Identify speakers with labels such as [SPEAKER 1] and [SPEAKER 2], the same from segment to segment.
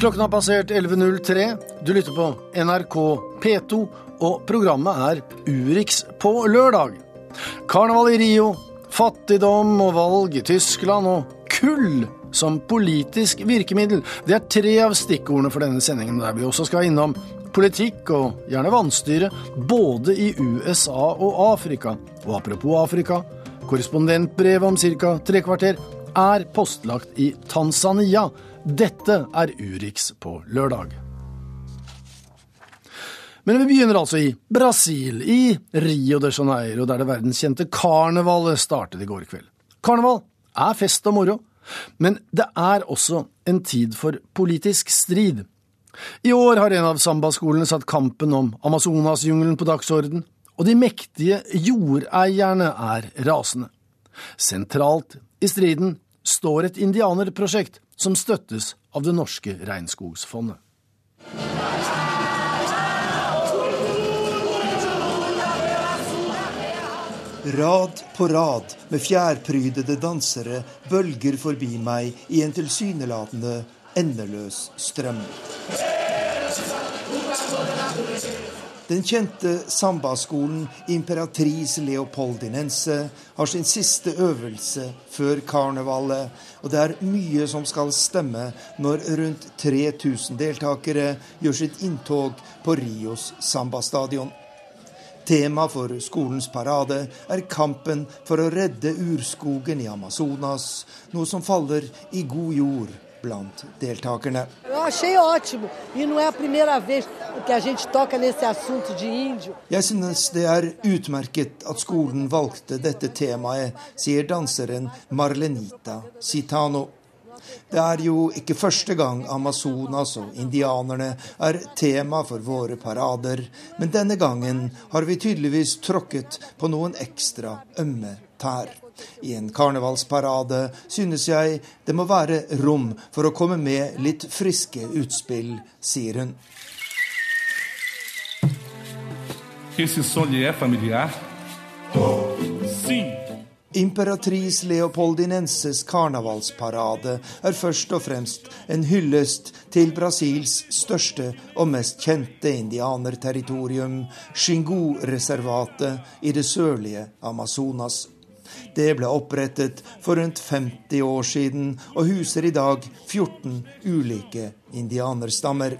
[SPEAKER 1] Klokken har passert 11.03. Du lytter på NRK P2, og programmet er Urix på lørdag. Karneval i Rio, fattigdom og valg i Tyskland og kull som politisk virkemiddel. Det er tre av stikkordene for denne sendingen, der vi også skal innom politikk og gjerne vannstyre, både i USA og Afrika. Og apropos Afrika, korrespondentbrevet om ca. tre kvarter er postlagt i Tanzania. Dette er Urix på lørdag. Men vi begynner altså i Brasil, i Rio de Janeiro, der det verdenskjente karnevalet startet i går kveld. Karneval er fest og moro, men det er også en tid for politisk strid. I år har en av sambaskolene satt kampen om Amazonasjungelen på dagsorden, og de mektige jordeierne er rasende. Sentralt i striden står et indianerprosjekt som støttes av det norske regnskogsfondet.
[SPEAKER 2] Rad på rad med fjærprydede dansere bølger forbi meg i en tilsynelatende endeløs strøm. Den kjente sambaskolen Imperatrice Leopoldinense har sin siste øvelse før karnevalet, og det er mye som skal stemme når rundt 3000 deltakere gjør sitt inntog på Rios sambastadion. Tema for skolens parade er kampen for å redde urskogen i Amazonas, noe som faller i god jord blant deltakerne.
[SPEAKER 3] E
[SPEAKER 2] Jeg synes det er utmerket at skolen valgte dette temaet, sier danseren Marlenita Citano. Det er jo ikke første gang Amazonas og indianerne er tema for våre parader, men denne gangen har vi tydeligvis tråkket på noen ekstra ømme tær. I en karnevalsparade synes jeg det må være rom for å komme med litt friske utspill, sier hun.
[SPEAKER 4] Esse som é familiar? Sim.
[SPEAKER 2] Imperatrice Leopoldinenses karnevalsparade er først og fremst en hyllest til Brasils største og mest kjente indianerterritorium, Xingu-reservatet i det sørlige Amazonas. Det ble opprettet for rundt 50 år siden og huser i dag 14 ulike indianerstammer.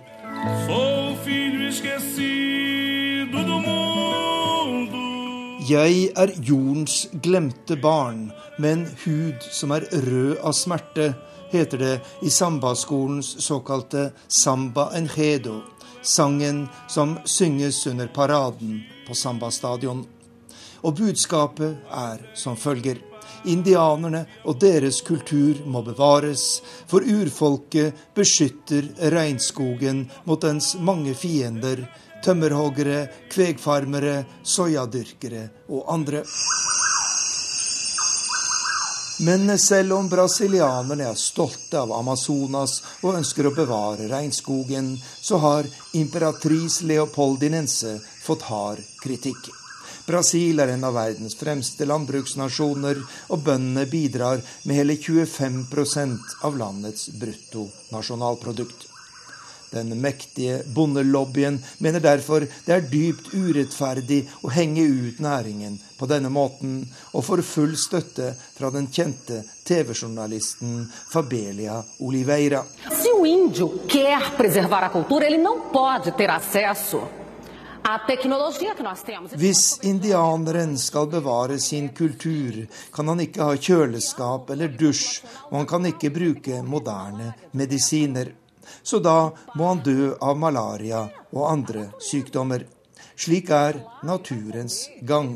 [SPEAKER 2] Jeg er jordens glemte barn, med en hud som er rød av smerte, heter det i sambaskolens såkalte Samba Enjedo, sangen som synges under paraden på sambastadion. Og budskapet er som følger. Indianerne og deres kultur må bevares, for urfolket beskytter regnskogen mot dens mange fiender. Tømmerhoggere, kvegfarmere, soyadyrkere og andre. Men selv om brasilianerne er stolte av Amazonas og ønsker å bevare regnskogen, så har imperatris Leopoldinense fått hard kritikk. Brasil er en av verdens fremste landbruksnasjoner, og bøndene bidrar med hele 25% av landets bruttonasjonalprodukt. Den mektige bondelobbyen mener derfor det er dypt urettferdig å henge ut næringen på denne måten, og får full støtte fra den kjente TV-journalisten Fabelia Oliveira.
[SPEAKER 5] Se o índio quer preservar a cultura, ele não pode ter acesso
[SPEAKER 2] hvis indianeren skal bevare sin kultur, kan han ikke ha kjøleskap eller dusj, og han kan ikke bruke moderne medisiner. Så da må han dø av malaria og andre sykdommer. Slik er naturens gang.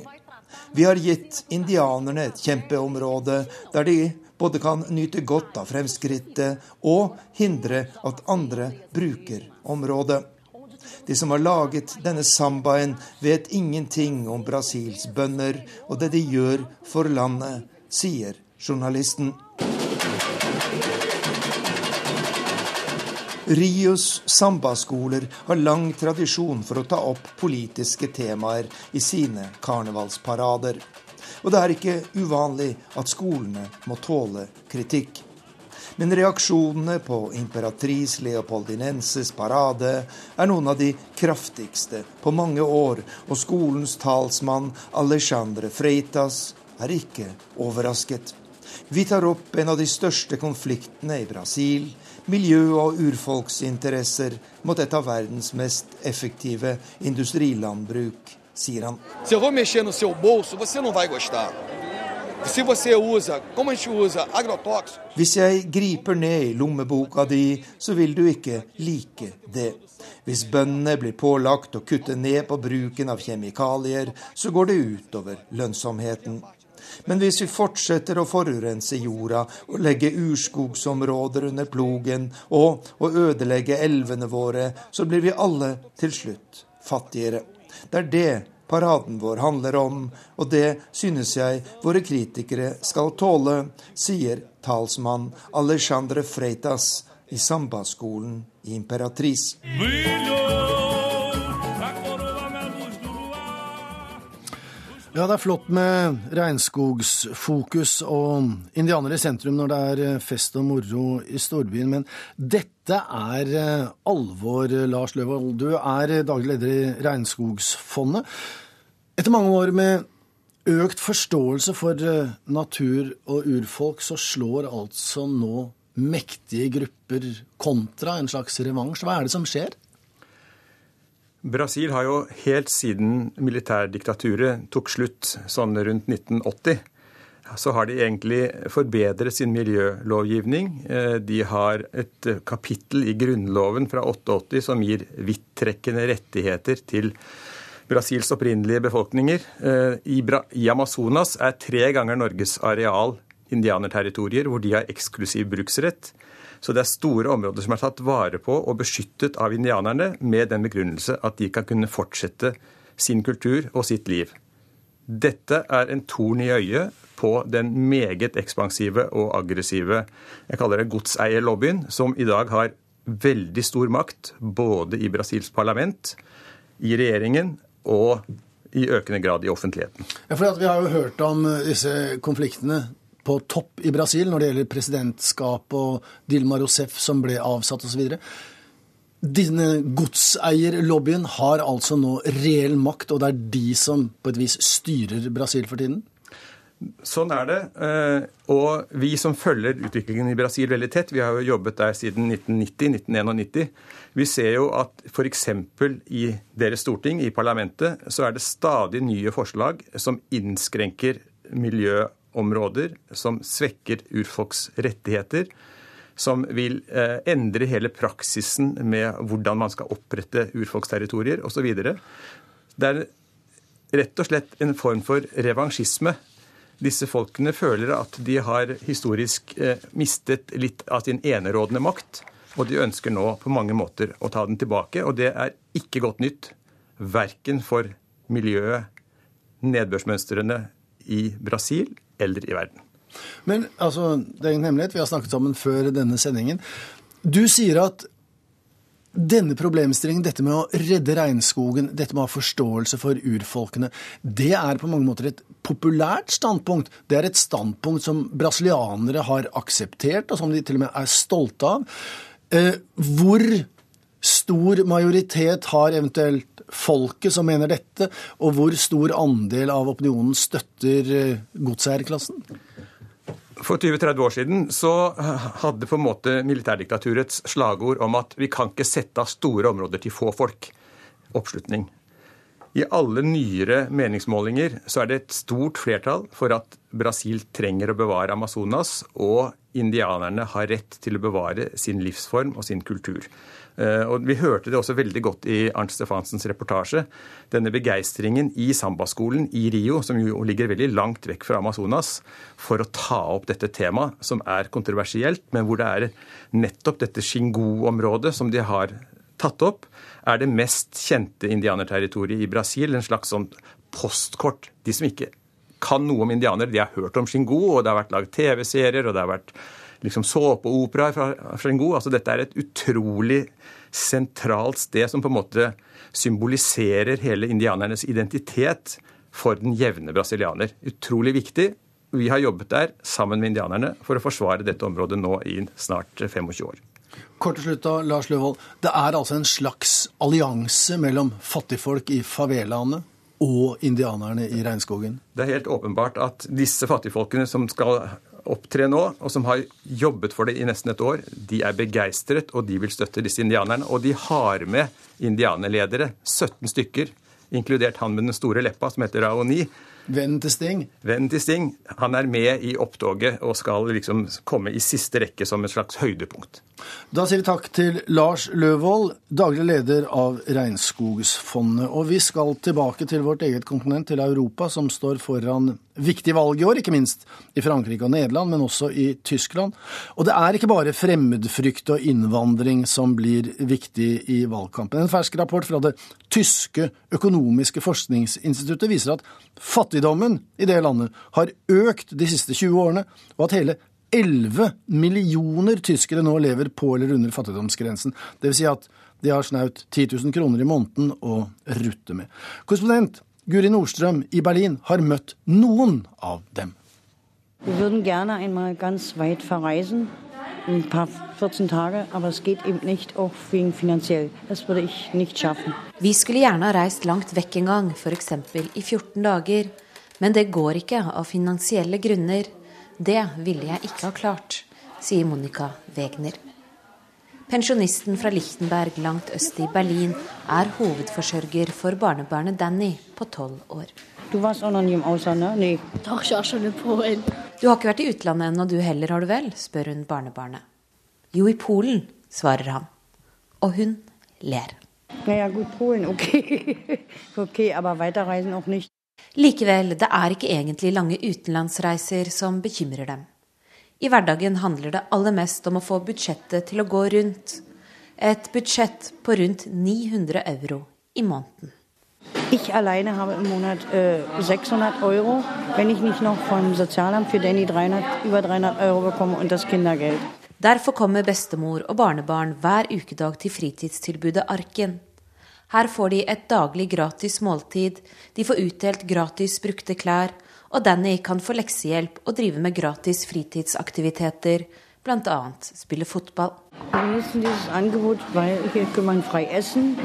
[SPEAKER 2] Vi har gitt indianerne et kjempeområde der de både kan nyte godt av fremskrittet og hindre at andre bruker området. De som har laget denne sambaen, vet ingenting om Brasils bønder og det de gjør for landet, sier journalisten. Rios sambaskoler har lang tradisjon for å ta opp politiske temaer i sine karnevalsparader. Og det er ikke uvanlig at skolene må tåle kritikk. Men reaksjonene på imperatris Leopoldinenses parade er noen av de kraftigste på mange år, og skolens talsmann Alexandre Freitas er ikke overrasket. Vi tar opp en av de største konfliktene i Brasil, miljø- og urfolksinteresser mot et av verdens mest effektive industrilandbruk, sier han.
[SPEAKER 6] Se jeg vil no seu bolso, você não vai gostar. Agrotóxicos
[SPEAKER 2] Hvis jeg griper ned i lommeboka di, så vil du ikke like det. Hvis bøndene blir pålagt å kutte ned på bruken av kjemikalier, så går det utover lønnsomheten. Men hvis vi fortsetter å forurense jorda og legge urskogsområder under plogen og å ødelegge elvene våre, så blir vi alle til slutt fattigere. Det er det paraden vår handler om, og det synes jeg våre kritikere skal tåle, sier talsmann Alexandre Freitas i Samba-skolen i Imperatrice.
[SPEAKER 1] Ja, det er flott med regnskogsfokus og indianere i sentrum når det er eh, fest og moro i storbyen, men dette er eh, alvor, Lars Løvold. Du er daglig leder i Regnskogsfondet. Etter mange år med økt forståelse for eh, natur og urfolk, så slår altså nå mektige grupper kontra en slags revansj. Hva er det som skjer?
[SPEAKER 7] Brasil har jo helt siden militærdiktaturet tok slutt, sånn rundt 1980, så har de egentlig forbedret sin miljølovgivning. Eh, de har et kapittel i grunnloven fra 88 som gir vidtrekkende rettigheter til Brasils opprinnelige befolkninger. Eh, I Amazonas er tre ganger Norges areal indianerterritorier hvor de har eksklusiv bruksrett. Så det er store områder som er tatt vare på og beskyttet av indianerne med den begrunnelse at de kan kunne fortsette sin kultur og sitt liv. Dette er en torn i øyet på den meget ekspansive og aggressive jeg kaller det godseierlobbyen, som i dag har veldig stor makt både i Brasils parlament, i regjeringen og i økende grad i offentligheten.
[SPEAKER 1] Ja, for Vi har jo hørt om disse konfliktene på topp i Brasil når det gjelder presidentskap og Dilma Rousef som ble avsatt osv. Denne godseierlobbyen har altså nå reell makt, og det er de som på et vis styrer Brasil for tiden?
[SPEAKER 7] Sånn er det. Eh, og vi som følger utviklingen i Brasil veldig tett, vi har jo jobbet der siden 1990-1991, vi ser jo at f.eks. i deres storting, i parlamentet, så er det stadig nye forslag som innskrenker miljø- områder som svekker urfolks rettigheter, som vil eh, endre hele praksisen med hvordan man skal opprette urfolksterritorier osv. Det er rett og slett en form for revansjisme. Disse folkene føler at de har historisk eh, mistet litt av sin enerådende makt, og de ønsker nå på mange måter å ta den tilbake. Og det er ikke godt nytt, verken for miljøet, nedbørsmønstrene i Brasil eller i verden.
[SPEAKER 1] Men altså, det er ingen hemmelighet, vi har snakket sammen før denne sendingen. Du sier at denne problemstillingen, dette med å redde regnskogen, dette med å ha forståelse for urfolkene, det er på mange måter et populært standpunkt. Det er et standpunkt som brasilianere har akseptert, og som de til og med er stolte av. Eh, hvor stor majoritet har eventuelt folket som mener dette, og hvor stor andel av opinionen støtter eh, godseierklassen?
[SPEAKER 7] For 20-30 år siden så hadde på en måte militærdiktaturets slagord om at vi kan ikke sette av store områder til få folk, oppslutning. I alle nyere meningsmålinger så er det et stort flertall for at Brasil trenger å bevare Amazonas, og indianerne har rett til å bevare sin livsform og sin kultur. Eh, og Vi hørte det også veldig godt i Arnt Stefansens reportasje. Denne begeistringen i sambaskolen i Rio, som jo ligger veldig langt vekk fra Amazonas, for å ta opp dette temaet, som er kontroversielt, men hvor det er nettopp dette Xingu-området som de har tatt opp, er det mest kjente indianerterritoriet i Brasil. En slags sånn postkort. De som ikke kan noe om indianere, de har hørt om Xingu, og det har vært lagd TV-serier, og det har vært liksom såpeoperaer fra Xingu. Altså dette er et utrolig sentralt sted som på en måte symboliserer hele indianernes identitet for den jevne brasilianer. Utrolig viktig, Vi har jobbet der sammen med indianerne for å forsvare dette området nå i snart 25 år.
[SPEAKER 1] Kort til slutt da, Lars Løvold. Det er altså en slags allianse mellom fattigfolk i favelaene og indianerne i regnskogen?
[SPEAKER 7] Det er helt åpenbart at disse fattigfolkene som skal opptre nå, og som har jobbet for det i nesten et år, de er begeistret, og de vil støtte disse indianerne. Og de har med indianerledere, 17 stykker, inkludert han med den store leppa, som heter Raoni,
[SPEAKER 1] Vennen til Sting?
[SPEAKER 7] Vennen til Sting. Han er med i opptoget og skal liksom komme i siste rekke som et slags høydepunkt.
[SPEAKER 1] Da sier vi takk til Lars Løvold, daglig leder av Regnskogsfondet. Og vi skal tilbake til vårt eget kontinent, til Europa, som står foran viktige valg i år, ikke minst i Frankrike og Nederland, men også i Tyskland. Og det er ikke bare fremmedfrykt og innvandring som blir viktig i valgkampen. En fersk rapport fra det tyske økonomiske forskningsinstituttet viser at fattigdommen i det landet har økt de siste 20 årene, og at hele 11 millioner tyskere nå lever på eller under fattigdomsgrensen. Det vil si at de har snaut 10 000 kroner i måneden å rutte med. Korrespondent Guri Nordstrøm i Berlin har møtt noen av dem.
[SPEAKER 3] Vi würden gerne einmal ganz weit verreisen, ein paar 14 Tage, aber es geht eben nicht, auch wegen finanziell. Das würde ich nicht schaffen.
[SPEAKER 8] Vi skulle gjerne ha reist langt vekk en gang, f.eks. i 14 dager. Men det går ikke av finansielle grunner. Det ville jeg ikke ha klart, sier Monica Wegner. Pensjonisten fra Lichtenberg langt øst i Berlin er hovedforsørger for barnebarnet Danny på tolv år.
[SPEAKER 3] Du warst auch noch nie im Ausland, ne? Nee.
[SPEAKER 9] Doch, ich war schon in Polen.
[SPEAKER 8] Du har ikke vært i utlandet ennå du heller, har du vel? spør hun barnebarnet. Jo, i Polen, svarer han. Og hun ler.
[SPEAKER 3] Naja, gut, Polen, okay. okay, aber weiterreisen auch nicht.
[SPEAKER 8] Likevel, det er ikke egentlig lange utenlandsreiser som bekymrer dem. I hverdagen handler det aller mest om å få budsjettet til å gå rundt. Et budsjett på rundt 900 euro i måneden.
[SPEAKER 3] Ich alleine habe im Monat äh, 600 Euro, wenn ich nicht noch vom Sozialamt für Danny 300, über 300 Euro bekomme und das Kindergeld.
[SPEAKER 8] Derfor kommer bestemor og barnebarn hver ukedag til fritidstilbudet Arken. Her får de et daglig gratis måltid, de får utdelt gratis brukte klær, og Danny kan få leksehjelp og drive med gratis fritidsaktiviteter, bl.a. spille fotball.
[SPEAKER 3] Wir genießen dieses Angebot, weil hier kann man frei essen.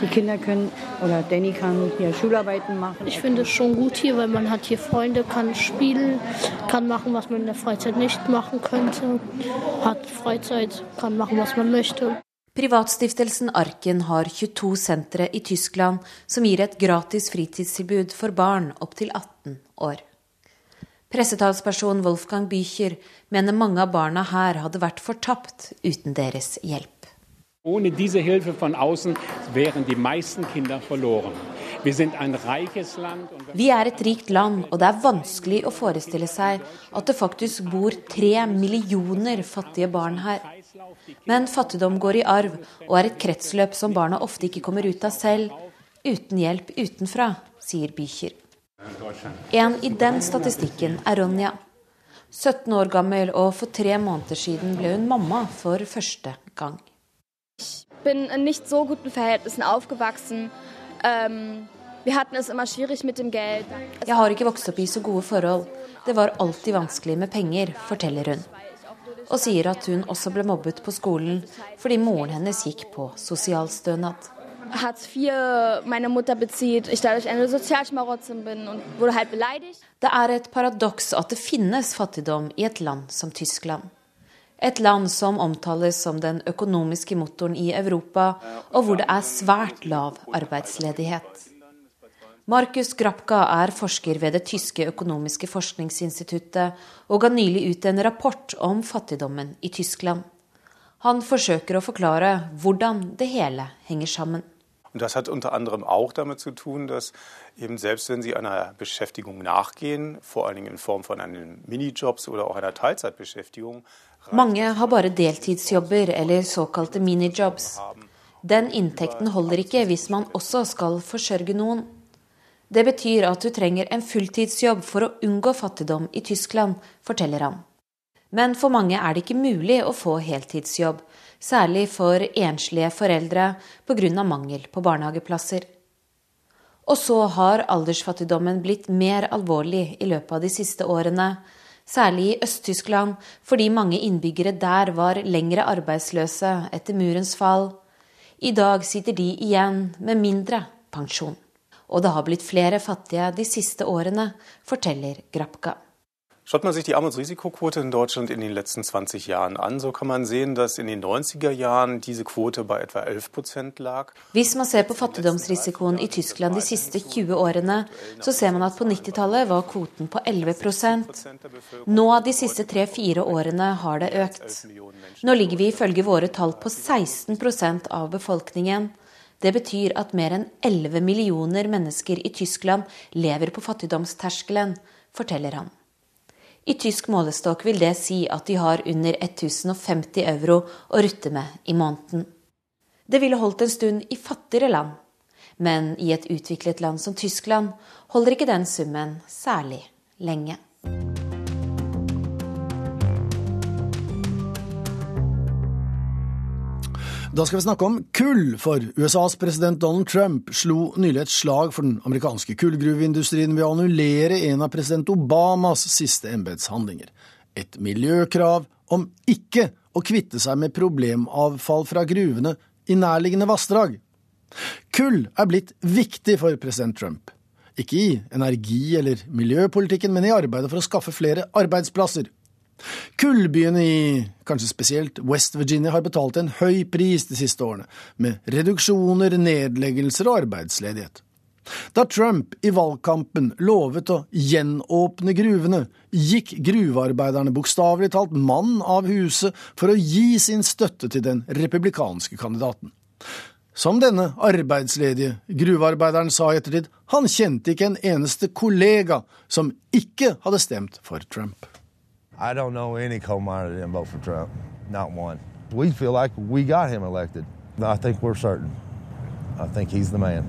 [SPEAKER 3] Die Kinder können, oder Danny kann hier Schularbeiten machen.
[SPEAKER 9] Ich finde es schon gut hier, weil man hat hier Freunde, kann spielen, kann machen, was man in der Freizeit nicht machen könnte. Hat Freizeit, kann machen, was man möchte.
[SPEAKER 8] Privatstiftelsen Arken har 22 sentre i Tyskland som gir et gratis fritidstilbud for barn opptil 18 år. Pressetalsperson Wolfgang Bücher mener mange av barna her hadde vært fortapt uten deres hjelp.
[SPEAKER 10] Ohne diese Hilfe von außen wären die meisten Kinder verloren. Wir sind ein reiches Land.
[SPEAKER 8] Vi er et rikt land, og det er vanskelig å forestille seg at det faktisk bor tre millioner fattige barn her. Men fattigdom går i arv, og er et kretsløp som barna ofte ikke kommer ut av selv, uten hjelp utenfra, sier Bücher. En i den statistikken er Ronja. 17 år gammel, og for tre måneder siden ble hun mamma for første gang.
[SPEAKER 11] Ich bin in nicht so guten Verhältnissen aufgewachsen. Ähm, wir hatten es immer schwierig mit dem Geld.
[SPEAKER 8] Jeg har ikke vokst opp i så gode forhold. Det var alltid vanskelig med penger, forteller hun. Og sier at hun også ble mobbet på skolen fordi moren hennes gikk på sosialstønad. Det er et paradoks at det finnes fattigdom i et land som Tyskland. Et land som omtales som den økonomiske motoren i Europa, og hvor det er svært lav arbeidsledighet. Markus Grapka er forsker ved det tyske økonomiske forskningsinstituttet og ga nylig ut en rapport om fattigdommen i Tyskland. Han forsøker å forklare hvordan det hele henger sammen.
[SPEAKER 12] Und das hat unter anderem auch damit zu tun, dass eben selbst wenn Sie einer Beschäftigung nachgehen, vor allen Dingen in Form von einem Minijobs oder auch einer Teilzeitbeschäftigung,
[SPEAKER 8] Mange har bare deltidsjobber eller såkalte minijobs. Den inntekten holder ikke hvis man også skal forsørge noen. Det betyr at du trenger en fulltidsjobb for å unngå fattigdom i Tyskland, forteller han. Men for mange er det ikke mulig å få heltidsjobb, særlig for enslige foreldre pga. mangel på barnehageplasser. Og så har aldersfattigdommen blitt mer alvorlig i løpet av de siste årene. Særlig i Øst-Tyskland, fordi mange innbyggere der var lengre arbeidsløse etter murens fall. I dag sitter de igjen med mindre pensjon. Og det har blitt flere fattige de siste årene, forteller Grapka.
[SPEAKER 12] Schaut man sich die Armutsrisikoquote in Deutschland in den letzten 20 Jahren an, so kann man sehen, dass in den 90er Jahren diese Quote bei etwa 11 Prozent lag.
[SPEAKER 8] Hvis man ser på fattigdomsrisikoen i Tyskland de siste 20 årene, så ser man at på 90-tallet var kvoten på 11% Nå de siste tre-fire årene har det økt. Nå ligger vi ifølge våre tall på 16% av befolkningen. Det betyr at mer enn 11 millioner mennesker i Tyskland lever på fattigdomsterskelen, forteller han. I tysk målestokk vil det si at de har under 1050 euro å rutte med i måneden. Det ville holdt en stund i fattigere land, men i et utviklet land som Tyskland holder ikke den summen særlig lenge.
[SPEAKER 1] Da skal vi snakke om kull, for USAs president Donald Trump slo nylig et slag for den amerikanske kullgruveindustrien ved å annullere en av president Obamas siste embetshandlinger. Et miljøkrav om ikke å kvitte seg med problemavfall fra gruvene i nærliggende vassdrag. Kull er blitt viktig for president Trump. Ikke i energi- eller miljøpolitikken, men i arbeidet for å skaffe flere arbeidsplasser. Kullbyene i kanskje spesielt West Virginia har betalt en høy pris de siste årene, med reduksjoner, nedleggelser og arbeidsledighet. Da Trump i valgkampen lovet å gjenåpne gruvene, gikk gruvearbeiderne bokstavelig talt mann av huset for å gi sin støtte til den republikanske kandidaten. Som denne arbeidsledige gruvearbeideren sa i ettertid, han kjente ikke en eneste kollega som ikke hadde stemt for Trump.
[SPEAKER 13] I don't know any coal miner that didn't vote for Trump. Not one. We feel like we got him elected. I think we're certain. I think he's the man.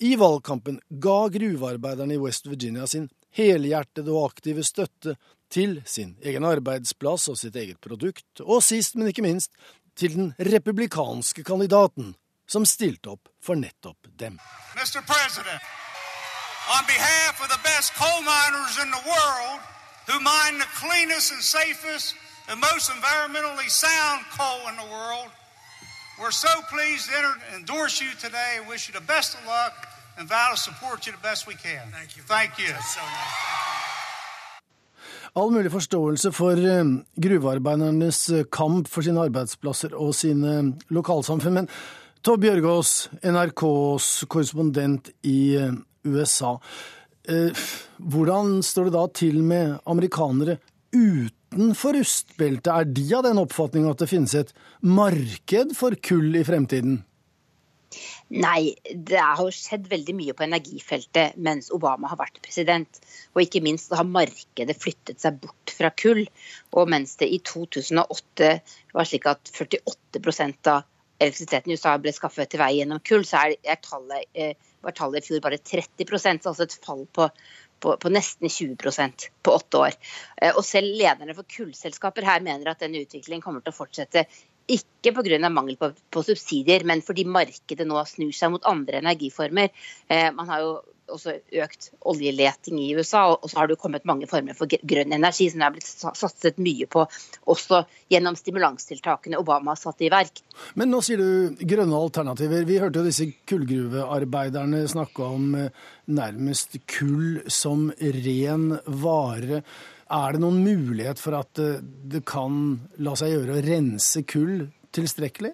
[SPEAKER 1] I valgkampen ga gruvearbeiderne i West Virginia sin helhjertede og aktive støtte til sin egen arbeidsplass og sitt eget produkt, og sist, men ikke minst, til den republikanske kandidaten som stilte opp for nettopp dem.
[SPEAKER 14] Mr. President, on behalf of the best coal miners in the world, who mine the cleanest and safest and most environmentally sound coal in the world. We're so pleased to endorse you today and wish you the best of luck and vow to support you the best we can. Thank you. Thank you. So nice.
[SPEAKER 1] All mulig forståelse for eh, gruvearbeidernes eh, kamp for sine arbeidsplasser og sine eh, lokalsamfunn. Men Tove Bjørgaas, NRKs korrespondent i USA. Eh, hvordan står det da til med amerikanere utenfor rustbeltet? Er de av den oppfatning at det finnes et marked for kull i fremtiden?
[SPEAKER 15] Nei, det har skjedd veldig mye på energifeltet mens Obama har vært president. Og ikke minst har markedet flyttet seg bort fra kull. Og mens det i 2008 var slik at 48% av elektrisiteten i USA ble skaffet til vei gjennom kull, så er tallet eh, var tallet i fjor bare 30% altså et fall på, på, på nesten 20% på åtte år. Eh, og selv lederne for kullselskaper her mener at denne utviklingen kommer til å fortsette. Ikke pga. mangel på, på, subsidier, men fordi markedet nå snur seg mot andre energiformer. Eh, man har jo også økt oljeleting i USA, og så har det jo kommet mange former for grønn energi som det er blitt satset mye på, også gjennom stimulanstiltakene Obama har satt i verk.
[SPEAKER 1] Men nå sier du grønne alternativer. Vi hørte jo disse kullgruvearbeiderne snakke om eh, nærmest kull som ren vare. Er det noen mulighet for at eh, det kan la seg gjøre å rense kull tilstrekkelig?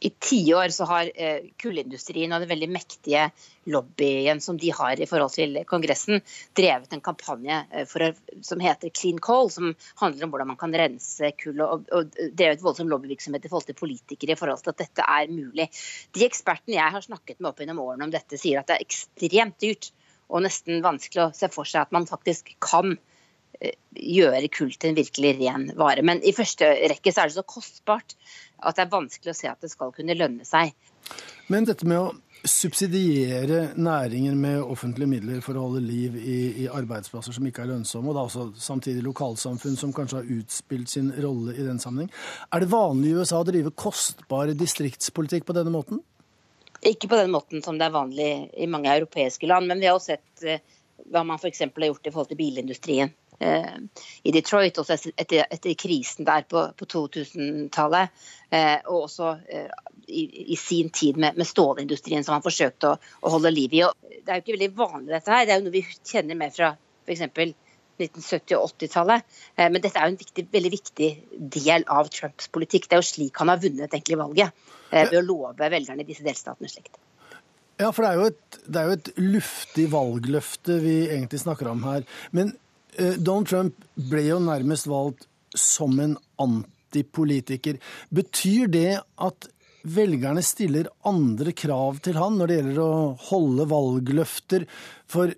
[SPEAKER 15] I tiår så har eh, kullindustrien og den veldig mektige lobbyen som de har i forhold til Kongressen, drevet en kampanje eh, å, som heter Clean Coal, som handler om hvordan man kan rense kull. Og, og drevet voldsom lobbyvirksomhet i forhold til politikere i forhold til at dette er mulig. De ekspertene jeg har snakket med opp gjennom årene om dette, sier at det er ekstremt dyrt og nesten vanskelig å se for seg at man faktisk kan eh, gjøre kull til en virkelig ren vare. Men i første rekke så er det så kostbart at det er vanskelig å se at det skal kunne lønne seg.
[SPEAKER 1] Men dette med å subsidiere næringer med offentlige midler for å holde liv i, i arbeidsplasser som ikke er lønnsomme, og da også samtidig lokalsamfunn som kanskje har utspilt sin rolle i den sammenheng. Er det vanlig i USA å drive kostbar distriktspolitikk på denne måten?
[SPEAKER 15] Ikke på den måten som det er vanlig i mange europeiske land, men vi har også sett eh, hva man f.eks. har gjort i forhold til bilindustrien i Detroit, også etter, etter krisen der på, på 2000-tallet. Eh, og også eh, i, i, sin tid med, med stålindustrien, som han forsøkte å, å, holde liv i. Og det er jo ikke veldig vanlig, dette her. Det er jo noe vi kjenner mer fra f.eks. 1970- og 80-tallet. Eh, men dette er jo en viktig, veldig viktig del av Trumps politikk. Det er jo slik han har vunnet egentlig valget. Eh, ved å love velgerne i disse delstatene slikt.
[SPEAKER 1] Ja, for det er, et, det er, jo et, luftig valgløfte vi egentlig snakker om her. Men eh, Donald Trump ble jo nærmest valgt som en antipolitiker. Betyr det at velgerne stiller andre krav til han når det gjelder å holde valgløfter? For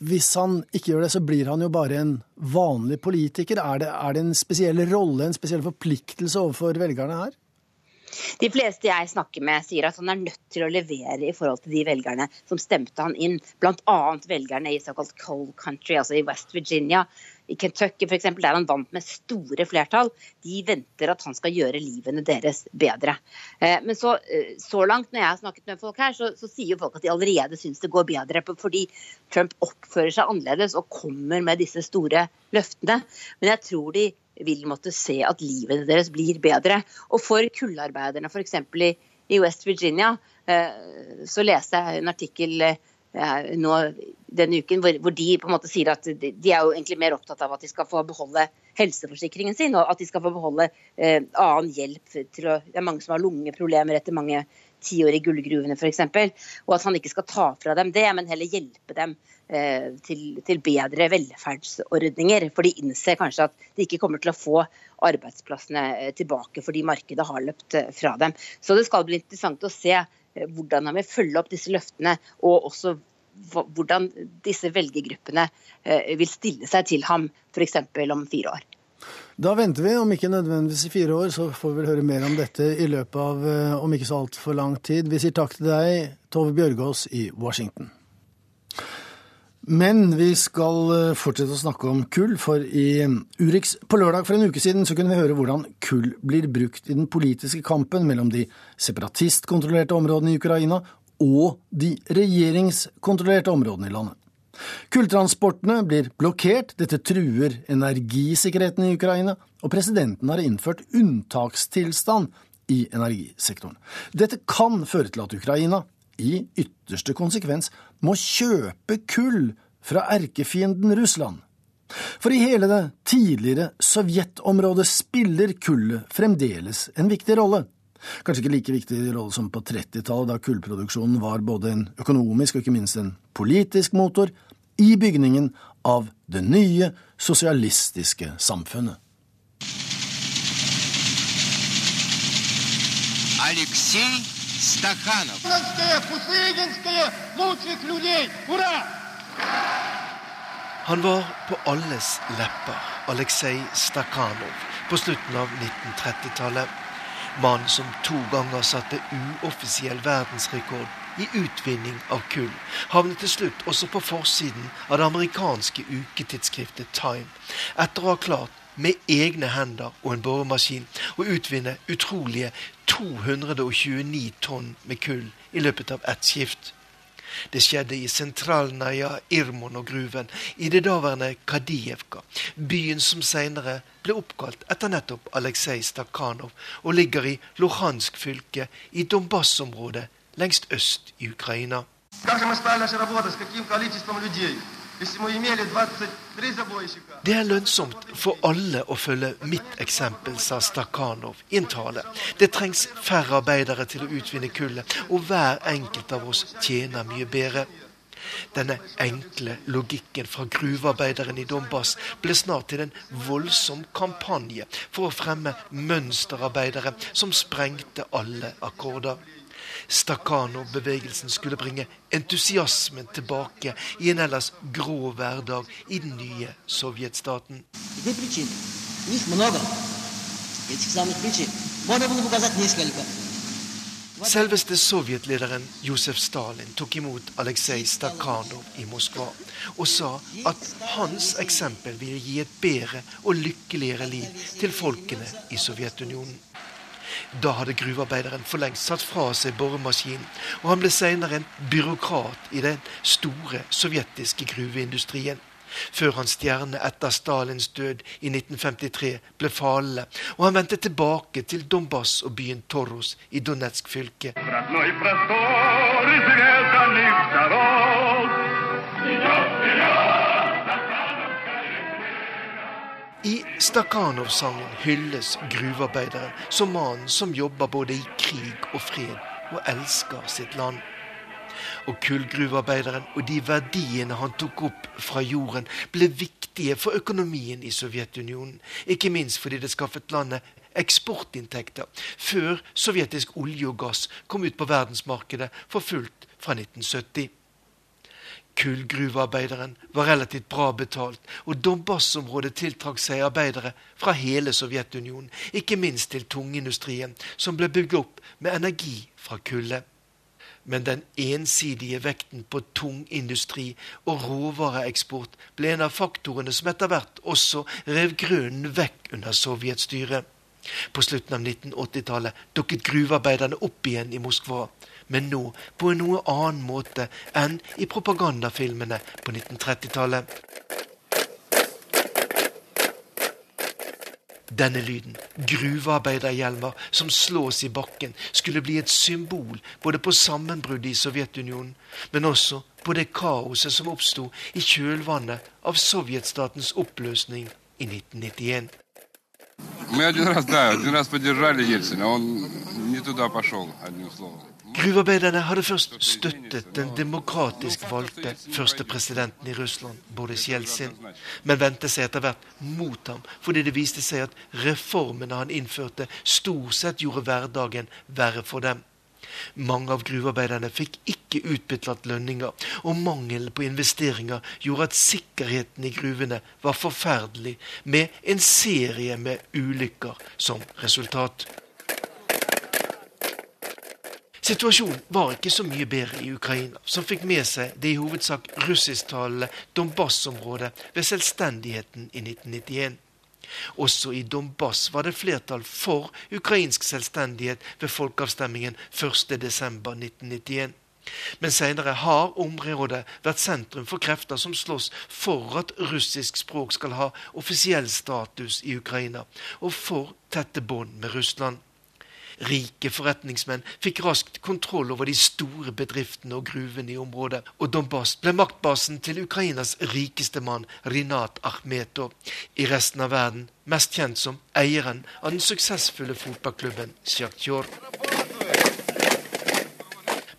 [SPEAKER 1] hvis han ikke gjør det, så blir han jo bare en vanlig politiker. Er det, er det en spesiell rolle, en spesiell forpliktelse overfor velgerne her?
[SPEAKER 15] De fleste jeg snakker med, sier at han er nødt til å levere i forhold til de velgerne som stemte han inn, bl.a. velgerne i såkalt coal country, altså i West Virginia. I Kentucky f.eks., der han vant med store flertall, de venter at han skal gjøre livene deres bedre. Eh, men så, eh, så langt, når jeg har snakket med folk her, så, så sier folk at de allerede syns det går bedre, fordi Trump oppfører seg annerledes og kommer med disse store løftene. Men jeg tror de vil måtte se at livet deres blir bedre. Og for kullarbeiderne f.eks. I, i West Virginia eh, så leste jeg en artikkel eh, nå denne uken hvor, de på en måte sier at de, de, er jo egentlig mer opptatt av at de skal få beholde helseforsikringen sin, og at de skal få beholde eh, annen hjelp til å Det er mange som har lungeproblemer etter mange tiår i gullgruvene f.eks. Og at han ikke skal ta fra dem det, men heller hjelpe dem eh, til, til, bedre velferdsordninger. For de innser kanskje at de ikke kommer til å få arbeidsplassene eh, tilbake fordi markedet har løpt eh, fra dem. Så det skal bli interessant å se eh, hvordan han vil følge opp disse løftene, og også hvordan disse velgergruppene vil stille seg til ham f.eks. om fire år.
[SPEAKER 1] Da venter vi, om ikke nødvendigvis i fire år, så får vi vel høre mer om dette i løpet av eh, om ikke så altfor lang tid. Vi sier takk til deg, Tove Bjørgaas i Washington. Men vi skal eh, fortsette å snakke om kull, for i Urix på lørdag for en uke siden så kunne vi høre hvordan kull blir brukt i den politiske kampen mellom de separatistkontrollerte områdene i Ukraina og de regjeringskontrollerte områdene i landet. Kulltransportene blir blokkert, dette truer energisikkerheten i Ukraina, og presidenten har innført unntakstilstand i energisektoren. Dette kan føre til at Ukraina, i ytterste konsekvens, må kjøpe kull fra erkefienden Russland. For i hele det tidligere Sovjetområdet spiller kullet fremdeles en viktig rolle. Kanskje ikke like viktig rolle som på 30-tallet, da kullproduksjonen var både en økonomisk og ikke minst en politisk motor i bygningen av det nye sosialistiske samfunnet. Aleksej Stakhanov.
[SPEAKER 16] Han var på alles lepper, Aleksej Stakhanov, på slutten av 1930-tallet. Mannen som to ganger satte uoffisiell verdensrekord i utvinning av kull, havnet til slutt også på forsiden av det amerikanske uketidsskriftet Time, etter å ha klart med egne hender og en boremaskin å utvinne utrolige 229 tonn med kull i løpet av ett skift. Det skjedde i Sentralnaja og Gruven, i det daværende Kadijevka, byen som senere ble oppkalt etter nettopp Aleksej Stakhanov, og ligger i Luhansk fylke i Donbas-området lengst øst i Ukraina. Det er lønnsomt for alle å følge mitt eksempel, sa Stakhanov i en tale. Det trengs færre arbeidere til å utvinne kullet, og hver enkelt av oss tjener mye bedre. Denne enkle logikken fra gruvearbeideren i Donbas ble snart til en voldsom kampanje for å fremme mønsterarbeidere som sprengte alle akkorder. Stakhanov-bevegelsen skulle bringe entusiasmen tilbake i en ellers grå hverdag i den nye sovjetstaten. Selveste sovjetlederen Josef Stalin tok imot Aleksej Stakhanov i Moskva og sa at hans eksempel ville gi et bedre og lykkeligere liv til folkene i Sovjetunionen. Da hadde gruvearbeideren for lengst satt fra seg boremaskinen, og han ble senere en byråkrat i den store sovjetiske gruveindustrien. Før hans stjerne etter Stalins død i 1953 ble falende, og han vendte tilbake til Donbas og byen Toros i Donetsk fylke. I Stakhanov-sangen hylles gruvearbeideren som mannen som jobber både i krig og fred, og elsker sitt land. Og kullgruvearbeideren og de verdiene han tok opp fra jorden, ble viktige for økonomien i Sovjetunionen. Ikke minst fordi det skaffet landet eksportinntekter, før sovjetisk olje og gass kom ut på verdensmarkedet for fullt fra 1970. Kullgruvearbeideren var relativt bra betalt, og Donbas-området tiltrakk seg arbeidere fra hele Sovjetunionen, ikke minst til tungindustrien, som ble bygd opp med energi fra kullet. Men den ensidige vekten på tung industri og råvareeksport ble en av faktorene som etter hvert også rev grunnen vekk under sovjetstyret. På slutten av 1980-tallet dukket gruvearbeiderne opp igjen i Moskva men nå på en noe annen måte enn i propagandafilmene på 1930-tallet. Denne lyden, gruvearbeiderhjelmer som slås i bakken, skulle bli et symbol både på sammenbruddet i Sovjetunionen, men også på det kaoset som oppsto i kjølvannet av sovjetstatens oppløsning i 1991.
[SPEAKER 17] Мы один раз, да, один раз поддержали Ельцина, он не туда пошел, одним словом.
[SPEAKER 16] Gruvearbeiderne hadde først støttet den demokratisk valgte første presidenten i Russland, Boris Jeltsin, men vendte seg etter hvert mot ham fordi det viste seg at reformene han innførte, stort sett gjorde hverdagen verre for dem. Mange av gruvearbeiderne fikk ikke utbetalt lønninger, og mangelen på investeringer gjorde at sikkerheten i gruvene var forferdelig, med en serie med ulykker som resultat. Situasjonen var ikke så mye bedre i Ukraina, som fikk med seg det i hovedsak russisktalende Donbas-området ved selvstendigheten i 1991. Også i Donbas var det flertall for ukrainsk selvstendighet ved folkeavstemningen 1.12.1991. Men senere har området vært sentrum for krefter som slåss for at russisk språk skal ha offisiell status i Ukraina, og for tette bånd med Russland. Rike forretningsmenn fikk raskt kontroll over de store bedriftene og gruvene i området, og Donbas ble maktbasen til Ukrainas rikeste mann, Rinat Akhmetov, i resten av verden mest kjent som eieren av den suksessfulle fotballklubben Sjaktjor.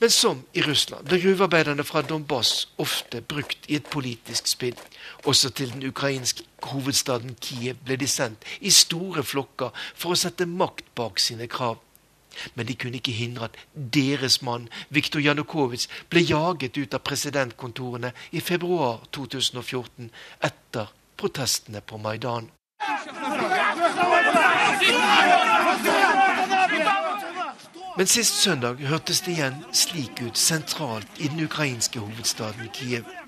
[SPEAKER 16] Men som i Russland ble gruvearbeiderne fra Donbas ofte brukt i et politisk spill. Også til den ukrainske hovedstaden Kiev ble de sendt i store flokker for å sette makt bak sine krav. Men de kunne ikke hindre at deres mann, Viktor Janukovitsj, ble jaget ut av presidentkontorene i februar 2014 etter protestene på Maidan. Men sist søndag hørtes det igjen slik ut sentralt i den ukrainske hovedstaden Kiev.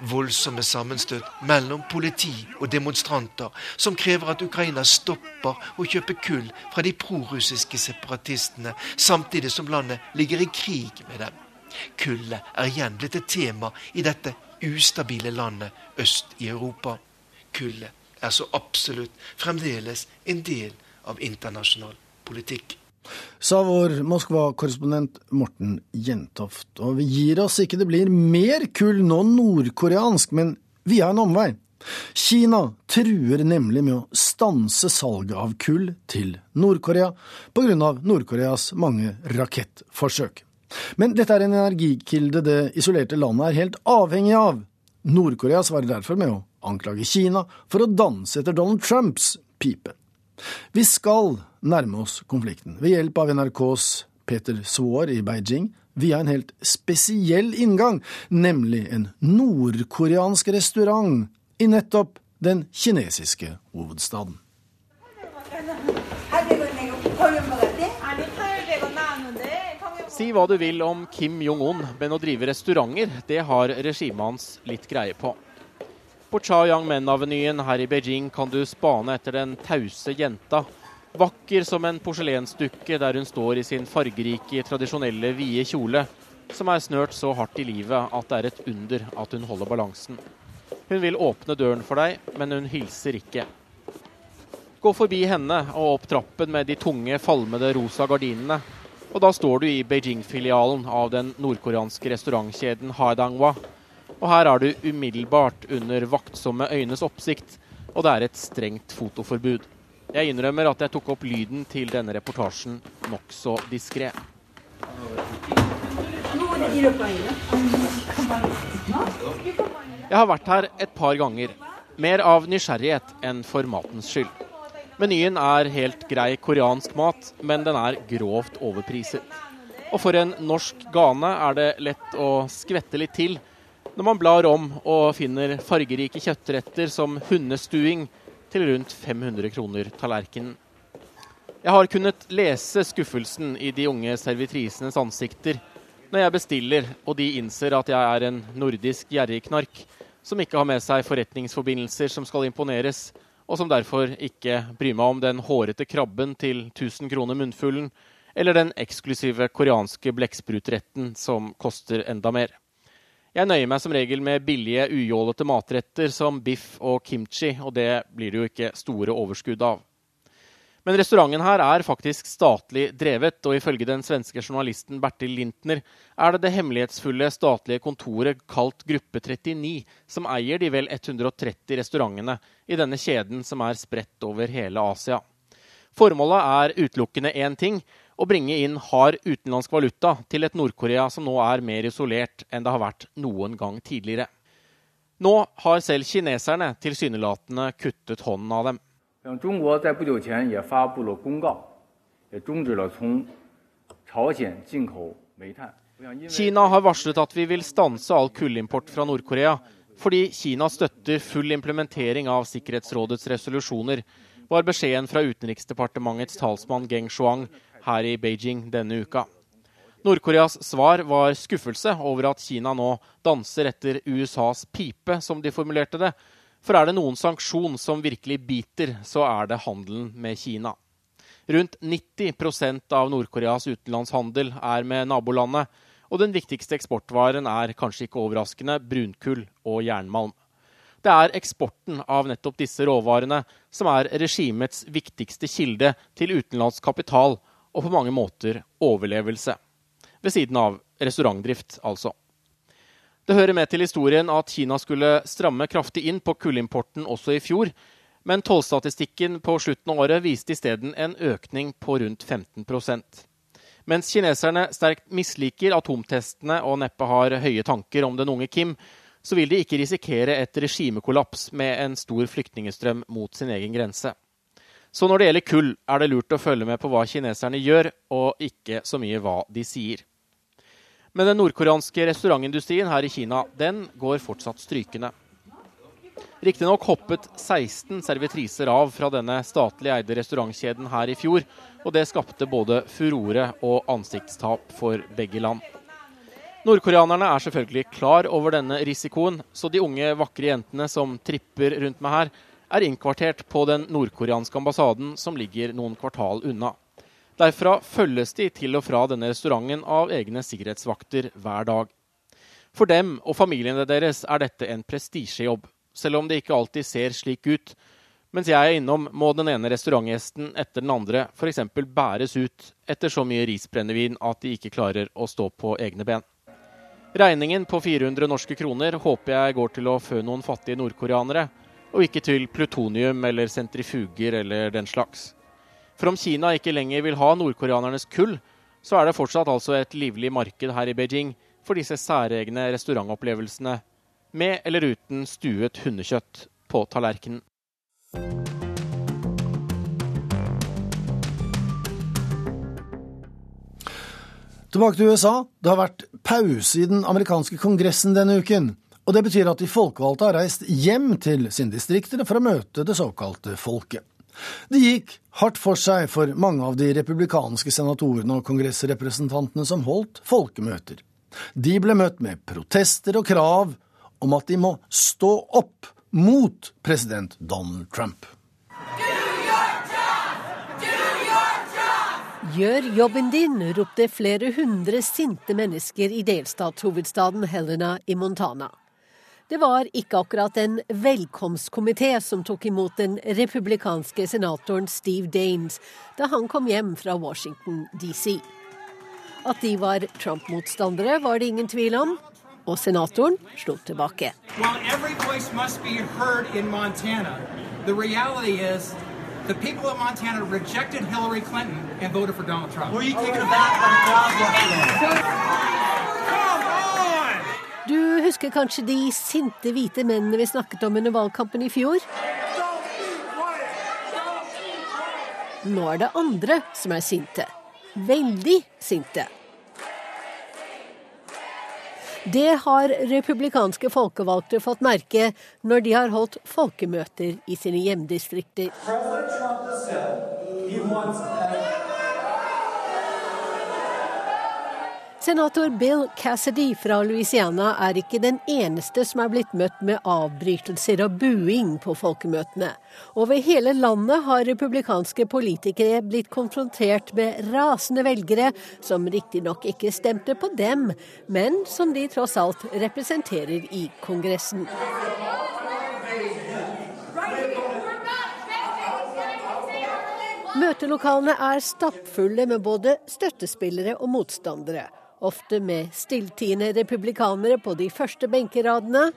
[SPEAKER 16] Voldsomme sammenstøt mellom politi og demonstranter som krever at Ukraina stopper å kjøpe kull fra de prorussiske separatistene, samtidig som landet ligger i krig med dem. Kullet er igjen blitt et tema i dette ustabile landet øst i Europa. Kullet er så absolutt fremdeles en del av internasjonal politikk.
[SPEAKER 1] Sa vår Moskva-korrespondent Morten Jentoft. Og vi gir oss ikke det blir mer kull nå nordkoreansk, men vi har en omvei. Kina truer nemlig med å stanse salget av kull til Nord-Korea pga. Nord-Koreas mange rakettforsøk. Men dette er en energikilde det isolerte landet er helt avhengig av. Nord-Korea svarer derfor med å anklage Kina for å danse etter Donald Trumps pipe. Vi skal nærme oss konflikten ved hjelp av NRKs Peter Svaar i Beijing via en helt spesiell inngang, nemlig en nordkoreansk restaurant i nettopp den kinesiske hovedstaden.
[SPEAKER 18] Si hva du vil om Kim Jong-un, men å drive restauranter, det har regimet hans litt greie på. På Chao Yang-men-avenyen her i Beijing kan du spane etter den tause jenta Vakker som en porselensdukke der hun står i sin fargerike, tradisjonelle vide kjole, som er snørt så hardt i livet at det er et under at hun holder balansen. Hun vil åpne døren for deg, men hun hilser ikke. Gå forbi henne og opp trappen med de tunge, falmede rosa gardinene. Og da står du i Beijing-filialen av den nordkoreanske restaurantkjeden Haidangwa. Og her er du umiddelbart under vaktsomme øynes oppsikt, og det er et strengt fotoforbud. Jeg innrømmer at jeg tok opp lyden til denne reportasjen nokså diskré. Jeg har vært her et par ganger. Mer av nysgjerrighet enn for matens skyld. Menyen er helt grei koreansk mat, men den er grovt overpriset. Og for en norsk gane er det lett å skvette litt til når man blar om og finner fargerike kjøttretter som hundestuing, til rundt 500 kroner tallerkenen. Jeg har kunnet lese skuffelsen i de unge servitrisenes ansikter når jeg bestiller og de innser at jeg er en nordisk gjerrigknark som ikke har med seg forretningsforbindelser som skal imponeres, og som derfor ikke bryr meg om den hårete krabben til 1000 kroner munnfullen, eller den eksklusive koreanske blekksprutretten som koster enda mer. Jeg nøyer meg som regel med billige, ujålete matretter som biff og kimchi, og det blir det jo ikke store overskudd av. Men restauranten her er faktisk statlig drevet, og ifølge den svenske journalisten Bertil Lintner er det det hemmelighetsfulle statlige kontoret kalt Gruppe 39 som eier de vel 130 restaurantene i denne kjeden som er spredt over hele Asia. Formålet er utelukkende én ting å bringe inn hard utenlandsk valuta til et Nord-Korea som nå er mer isolert enn det har vært noen gang tidligere. Nå har selv kineserne tilsynelatende kuttet hånden av dem. Kina har varslet at vi vil stanse all kullimport fra Nord-Korea, fordi Kina støtter full implementering av Sikkerhetsrådets resolusjoner, var beskjeden fra Utenriksdepartementets talsmann Geng Shuang her i Beijing denne uka. Nord-Koreas svar var skuffelse over at Kina nå danser etter USAs pipe, som de formulerte det. For er det noen sanksjon som virkelig biter, så er det handelen med Kina. Rundt 90 av Nord-Koreas utenlandshandel er med nabolandet, og den viktigste eksportvaren er, kanskje ikke overraskende, brunkull og jernmalm. Det er eksporten av nettopp disse råvarene som er regimets viktigste kilde til utenlandsk kapital, og på mange måter overlevelse. Ved siden av restaurantdrift, altså. Det hører med til historien at Kina skulle stramme kraftig inn på kullimporten også i fjor, men tollstatistikken på slutten av året viste isteden en økning på rundt 15% Mens kineserne sterkt misliker atomtestene og neppe har høye tanker om den unge Kim, så vil de ikke risikere et regimekollaps med en stor flyktningestrøm mot sin egen grense. Så når det gjelder kull, er det lurt å følge med på hva kineserne gjør, og ikke så mye hva de sier. Men den nordkoreanske restaurantindustrien her i Kina den går fortsatt strykende. Riktignok hoppet 16 servitriser av fra denne statlig eide restaurantkjeden her i fjor, og det skapte både furore og ansiktstap for begge land. Nordkoreanerne er selvfølgelig klar over denne risikoen, så de unge, vakre jentene som tripper rundt meg her, er innkvartert på den nordkoreanske ambassaden som ligger noen kvartal unna. Derfra følges de til og fra denne restauranten av egne sikkerhetsvakter hver dag. For dem og familiene deres er dette en prestisjejobb, selv om det ikke alltid ser slik ut. Mens jeg er innom, må den ene restaurantgjesten etter den andre f.eks. bæres ut etter så mye risbrennevin at de ikke klarer å stå på egne ben. Regningen på 400 norske kroner håper jeg går til å fø noen fattige nordkoreanere, og ikke til plutonium eller sentrifuger eller den slags. For om Kina ikke lenger vil ha nordkoreanernes kull, så er det fortsatt altså et livlig marked her i Beijing for disse særegne restaurantopplevelsene, med eller uten stuet hundekjøtt på tallerkenen.
[SPEAKER 1] Tilbake til USA. Det har vært pause i den amerikanske kongressen denne uken. Og det betyr at de folkevalgte har reist hjem til sine distrikter for å møte det såkalte folket. Det gikk hardt for seg for mange av de republikanske senatorene og kongressrepresentantene som holdt folkemøter. De ble møtt med protester og krav om at de må stå opp mot president Donald Trump.
[SPEAKER 19] Gjør jobben din, ropte flere hundre sinte mennesker i delstatshovedstaden Helena i Montana. Det var ikke akkurat en velkomstkomité som tok imot den republikanske senatoren Steve Daines da han kom hjem fra Washington DC. At de var Trump-motstandere, var det ingen tvil om, og senatoren slo tilbake.
[SPEAKER 20] Well, the people of Montana rejected Hillary Clinton and voted for Donald Trump. Were you taken aback by the crowd yesterday? Come
[SPEAKER 19] on! Du husker kanskje de sinte hvite mennene vi snakket om under valgkampen i fjor? Nå er det andre som er sinte. Veldig sinte. Det har republikanske folkevalgte fått merke når de har holdt folkemøter i sine hjemdistrikter. Senator Bill Cassidy fra Louisiana er ikke den eneste som er blitt møtt med avbrytelser og buing på folkemøtene. Over hele landet har republikanske politikere blitt konfrontert med rasende velgere som riktignok ikke stemte på dem, men som de tross alt representerer i Kongressen. Møtelokalene er stappfulle med både støttespillere og motstandere ofte med stilltiende republikanere på de første benkeradene.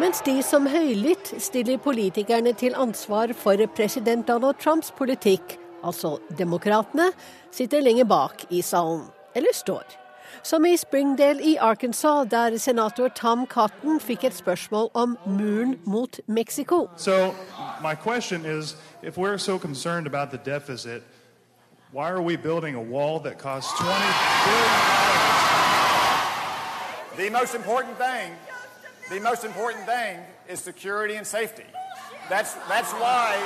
[SPEAKER 19] Mens de som høylytt stiller politikerne til ansvar for president Donald Trumps politikk, altså demokratene, sitter lenger bak i salen, eller står som i Springdale i Arkansas, der senator Tom Cotton fikk et spørsmål om muren mot Mexico.
[SPEAKER 21] So, my question is, if we're so concerned about the deficit, why are we building a wall that costs 20 billion
[SPEAKER 22] The most important thing, the most important thing is security and safety. That's that's why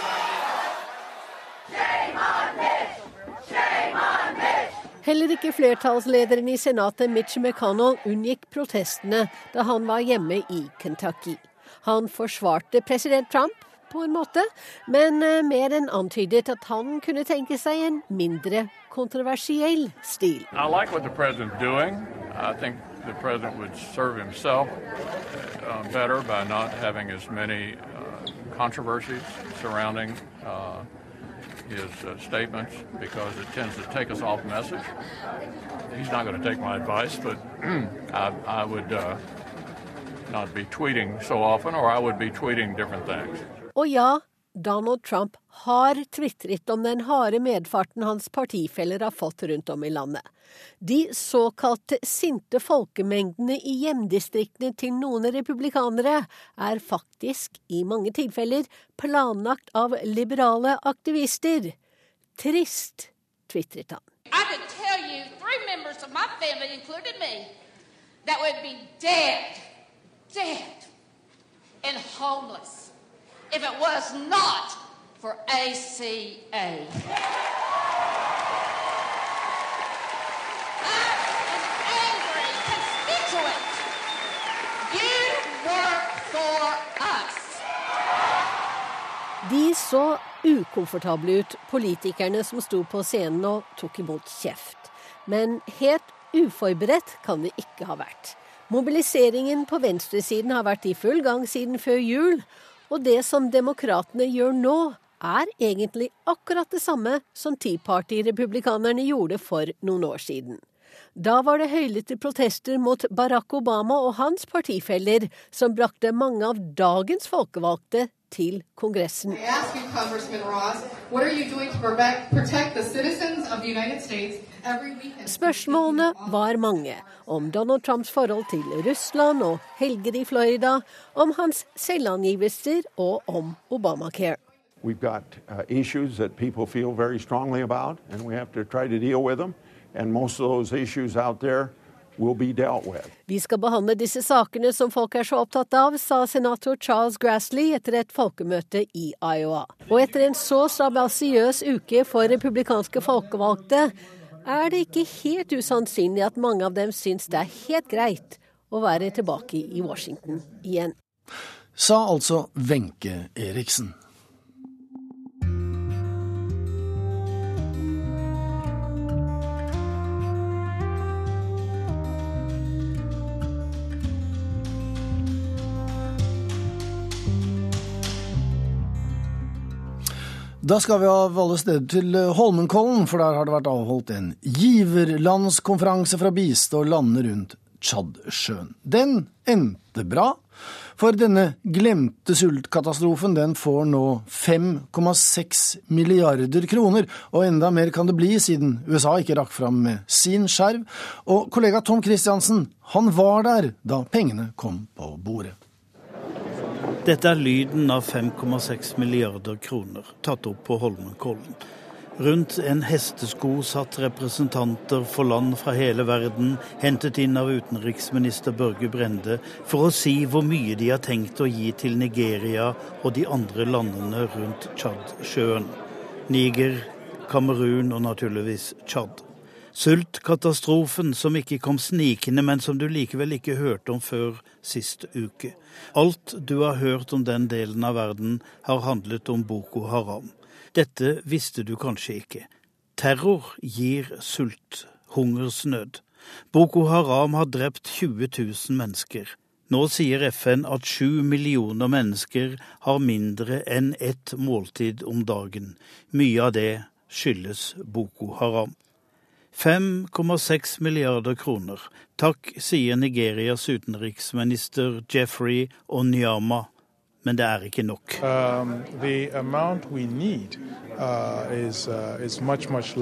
[SPEAKER 19] Shame on Mitch! Shame on Mitch! Heller ikke flertallslederen i Senatet, Mitch McConnell, unngikk protestene da han var hjemme i Kentucky. Han forsvarte president Trump på en måte, men eh, mer enn antydet at han kunne tenke seg en mindre kontroversiell stil.
[SPEAKER 23] Like uh, better by not having as many uh, controversies surrounding uh, his uh, statements because it tends to take us off message. He's not going to take my advice, but I, I, would uh, not be tweeting so often, or I would be tweeting different things.
[SPEAKER 19] Og ja, Donald Trump har tvitret om den harde medfarten hans partifeller har fått rundt om i landet. De såkalte sinte folkemengdene i hjemdistriktene til noen republikanere er faktisk i mange tilfeller planlagt av liberale aktivister. Trist, tvitret han. That would be dead, dead and homeless if it was not for ACA. De så ukomfortable ut, politikerne som sto på scenen og tok imot kjeft. Men helt uforberedt kan det ikke ha vært. Mobiliseringen på venstresiden har vært i full gang siden før jul, og det som demokratene gjør nå, er egentlig akkurat det samme som Tea Party-republikanerne gjorde for noen år siden. Da var det høylytte protester mot Barack Obama og hans partifeller som brakte mange av dagens folkevalgte til Kongressen. Spørsmålene var mange om Donald Trumps forhold til Russland og helger i Florida, om hans selvangivelser og om Obamacare. We've got uh, issues that people feel very strongly about, and we have to try to deal with them. And most of those issues out there vi skal behandle disse sakene som folk er så opptatt av, sa senator Charles Grassley etter et folkemøte i Iowa. Og etter en så strabasiøs uke for republikanske folkevalgte, er det ikke helt usannsynlig at mange av dem syns det er helt greit å være tilbake i Washington igjen.
[SPEAKER 1] sa altså Wenche Eriksen. Da skal vi av alle steder til eh, Holmenkollen, for der har det vært avholdt en giverlandskonferanse for å bistå landene rundt Tsjadsjøen. Den endte bra, for denne glemte sultkatastrofen den får nå 5,6 milliarder kroner, og enda mer kan det bli siden USA ikke rakk fram med sin skjerv. Og kollega Tom Christiansen, han var der da pengene kom på bordet.
[SPEAKER 24] Dette er lyden av 5,6 milliarder kroner tatt opp på Holmenkollen. Rundt en hestesko satt representanter for land fra hele verden, hentet inn av utenriksminister Børge Brende, for å si hvor mye de har tenkt å gi til Nigeria og de andre landene rundt Tsjadsjøen. Niger, Kamerun og naturligvis Tsjad. Sultkatastrofen som ikke kom snikende, men som du likevel ikke hørte om før sist uke. Alt du har hørt om den delen av verden, har handlet om Boko Haram. Dette visste du kanskje ikke. Terror gir sult, hungersnød. Boko Haram har drept 20 000 mennesker. Nå sier FN at sju millioner mennesker har mindre enn ett måltid om dagen. Mye av det skyldes Boko Haram. 5,6 milliarder kroner. Takk, sier Nigerias utenriksminister Jeffrey Onyama men det er ikke nok. Um, need, uh, is, uh, is much, much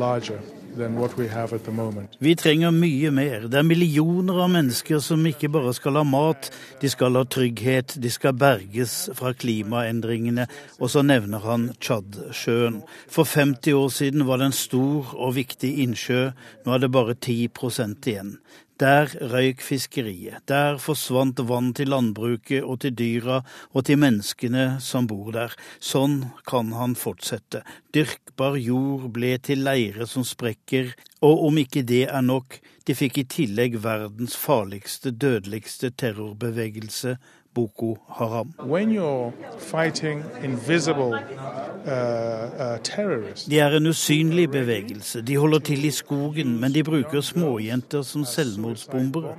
[SPEAKER 24] vi trenger mye mer. Det er millioner av mennesker som ikke bare skal ha mat, de skal ha trygghet, de skal berges fra klimaendringene. Og så nevner han Tsjadsjøen. For 50 år siden var det en stor og viktig innsjø, nå er det bare 10% igjen. Der røyk fiskeriet, der forsvant vann til landbruket og til dyra og til menneskene som bor der. Sånn kan han fortsette. Dyrkbar jord ble til leire som sprekker, og om ikke det er nok, de fikk i tillegg verdens farligste, dødeligste terrorbevegelse Boko Haram. Uh, uh, de er en usynlig bevegelse. De holder til i skogen, men de bruker småjenter som selvmordsbombere.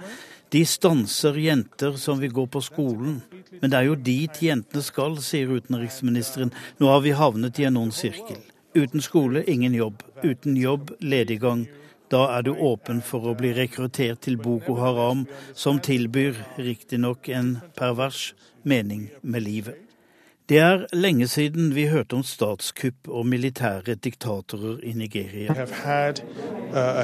[SPEAKER 24] De stanser jenter som vil gå på skolen. Men det er jo dit jentene skal, sier utenriksministeren. Nå har vi havnet i en ond sirkel. Uten skole, ingen jobb. Uten jobb, lediggang. Da er du åpen for å bli rekruttert til Boko Haram, som tilbyr riktignok en pervers mening med livet. Det er lenge siden vi hørte om statskupp og militære diktatorer i Nigeria. Had, uh,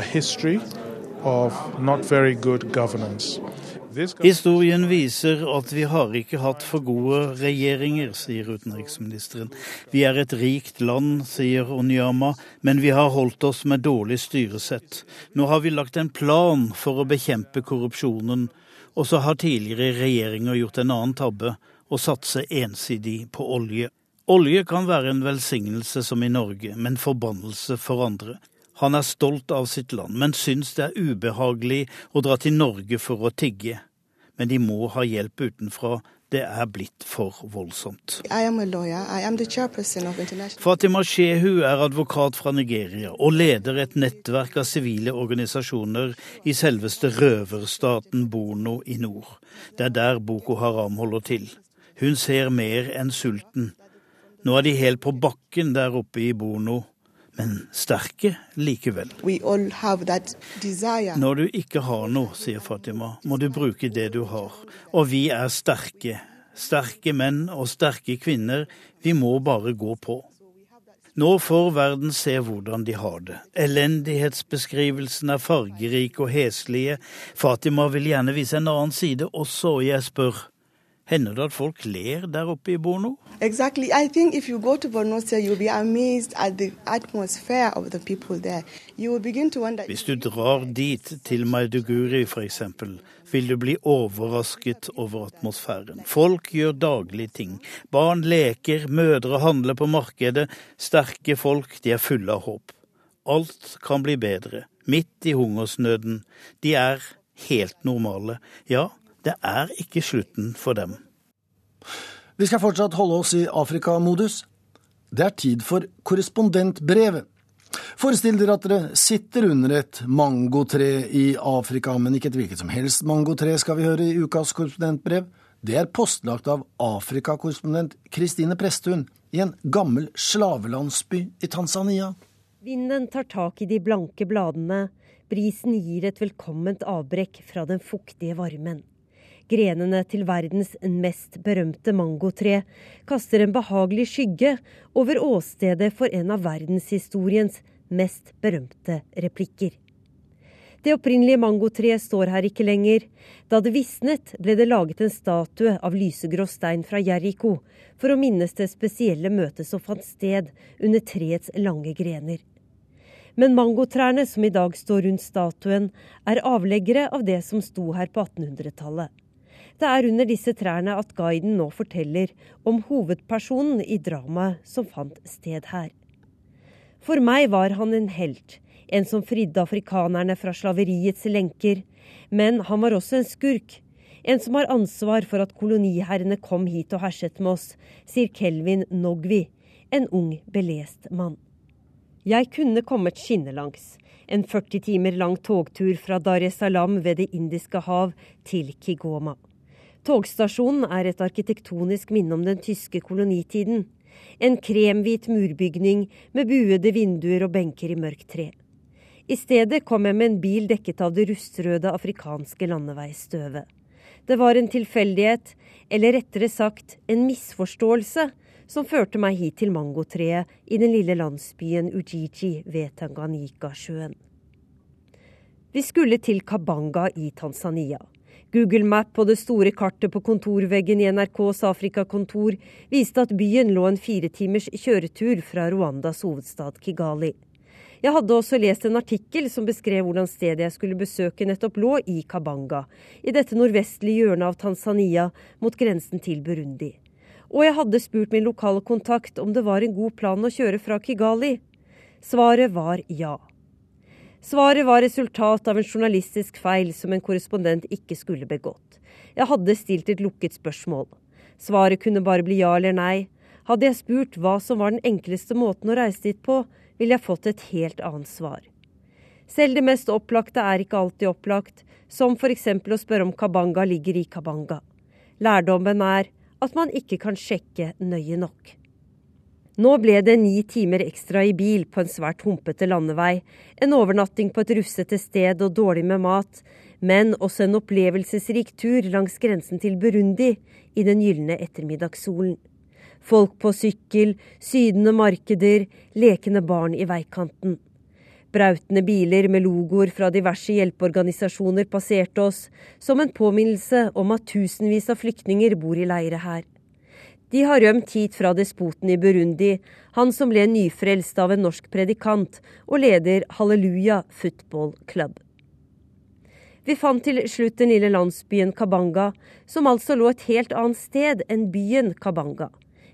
[SPEAKER 24] Historien viser at vi har ikke hatt for gode regjeringer, sier utenriksministeren. Vi er et rikt land, sier Onyama, men vi har holdt oss med dårlig styresett. Nå har vi lagt en plan for å bekjempe korrupsjonen, og så har tidligere regjeringer gjort en annen tabbe, og satse ensidig på olje. Olje kan være en velsignelse som i Norge, men forbannelse for andre. Han er stolt av sitt land, men syns det er ubehagelig å dra til Norge for å tigge. Men de må ha hjelp utenfra. Det er blitt for voldsomt. Fatima Shehu er advokat fra Nigeria og leder et nettverk av sivile organisasjoner i selveste røverstaten Bono i nord. Det er der Boko Haram holder til. Hun ser mer enn sulten. Nå er de helt på bakken der oppe i Bono men sterke likevel. Når du ikke har noe, sier Fatima, må du bruke det du har. Og vi er sterke. Sterke menn og sterke kvinner. Vi må bare gå på. Nå får verden se hvordan de har det. Elendighetsbeskrivelsen er fargerik og heslige. Fatima vil gjerne vise en annen side også, og jeg spør Hender det at folk ler der oppe i Borno?
[SPEAKER 25] Exactly. I think if you go to Borno State, you'll be amazed at the atmosphere of the people there. You will begin to wonder
[SPEAKER 24] Hvis du drar dit, til Maiduguri f.eks., vil du bli overrasket over atmosfæren. Folk gjør daglige ting. Barn leker, mødre handler på markedet. Sterke folk, de er fulle av håp. Alt kan bli bedre. Midt i hungersnøden. De er helt normale. Ja, det er ikke slutten for dem.
[SPEAKER 1] Vi skal fortsatt holde oss i Afrikamodus. Det er tid for korrespondentbrevet. Forestill dere at dere sitter under et mangotre i Afrika, men ikke et hvilket som helst mangotre, skal vi høre i ukas korrespondentbrev. Det er postlagt av Afrikakorrespondent Kristine Presthun i en gammel slavelandsby i Tanzania.
[SPEAKER 26] Vinden tar tak i de blanke bladene, brisen gir et velkomment avbrekk fra den fuktige varmen. Grenene til verdens mest berømte mangotre kaster en behagelig skygge over åstedet for en av verdenshistoriens mest berømte replikker. Det opprinnelige mangotreet står her ikke lenger. Da det visnet, ble det laget en statue av lysegrå stein fra Jeriko for å minnes det spesielle møtet som fant sted under treets lange grener. Men mangotrærne som i dag står rundt statuen, er avleggere av det som sto her på 1800-tallet. Det er under disse trærne at guiden nå forteller om hovedpersonen i dramaet som fant sted her. For meg var han en helt, en som fridde afrikanerne fra slaveriets lenker. Men han var også en skurk, en som har ansvar for at koloniherrene kom hit og herset med oss, sier Kelvin Nogvi, en ung, belest mann. Jeg kunne kommet skinnelangs, en 40 timer lang togtur fra Dar es Salaam ved Det indiske hav til Kigoma. Togstasjonen er et arkitektonisk minne om den tyske kolonitiden. En kremhvit murbygning med buede vinduer og benker i mørkt tre. I stedet kom jeg med en bil dekket av det rustrøde afrikanske landeveisstøvet. Det var en tilfeldighet, eller rettere sagt en misforståelse, som førte meg hit til mangotreet i den lille landsbyen Ujiji ved Tanganyika-sjøen. Vi skulle til Kabanga i Tanzania. Google Map og det store kartet på kontorveggen i NRKs Afrikakontor viste at byen lå en fire timers kjøretur fra Rwandas hovedstad Kigali. Jeg hadde også lest en artikkel som beskrev hvordan stedet jeg skulle besøke nettopp lå i Kabanga, i dette nordvestlige hjørnet av Tanzania mot grensen til Burundi. Og jeg hadde spurt min lokale kontakt om det var en god plan å kjøre fra Kigali. Svaret var ja. Svaret var resultat av en journalistisk feil som en korrespondent ikke skulle begått. Jeg hadde stilt et lukket spørsmål. Svaret kunne bare bli ja eller nei. Hadde jeg spurt hva som var den enkleste måten å reise dit på, ville jeg fått et helt annet svar. Selv det mest opplagte er ikke alltid opplagt, som f.eks. å spørre om Kabanga ligger i Kabanga. Lærdommen er at man ikke kan sjekke nøye nok. Nå ble det ni timer ekstra i bil på en svært humpete landevei, en overnatting på et rufsete sted og dårlig med mat, men også en opplevelsesrik tur langs grensen til Burundi i den gylne ettermiddagssolen. Folk på sykkel, sydende markeder, lekende barn i veikanten. Brautende biler med logoer fra diverse hjelpeorganisasjoner passerte oss, som en påminnelse om at tusenvis av flyktninger bor i leire her. De har rømt hit fra despoten i Burundi, han som ble nyfrelst av en norsk predikant og leder Halleluja Football Club. Vi fant til slutt den lille landsbyen Kabanga, som altså lå et helt annet sted enn byen Kabanga.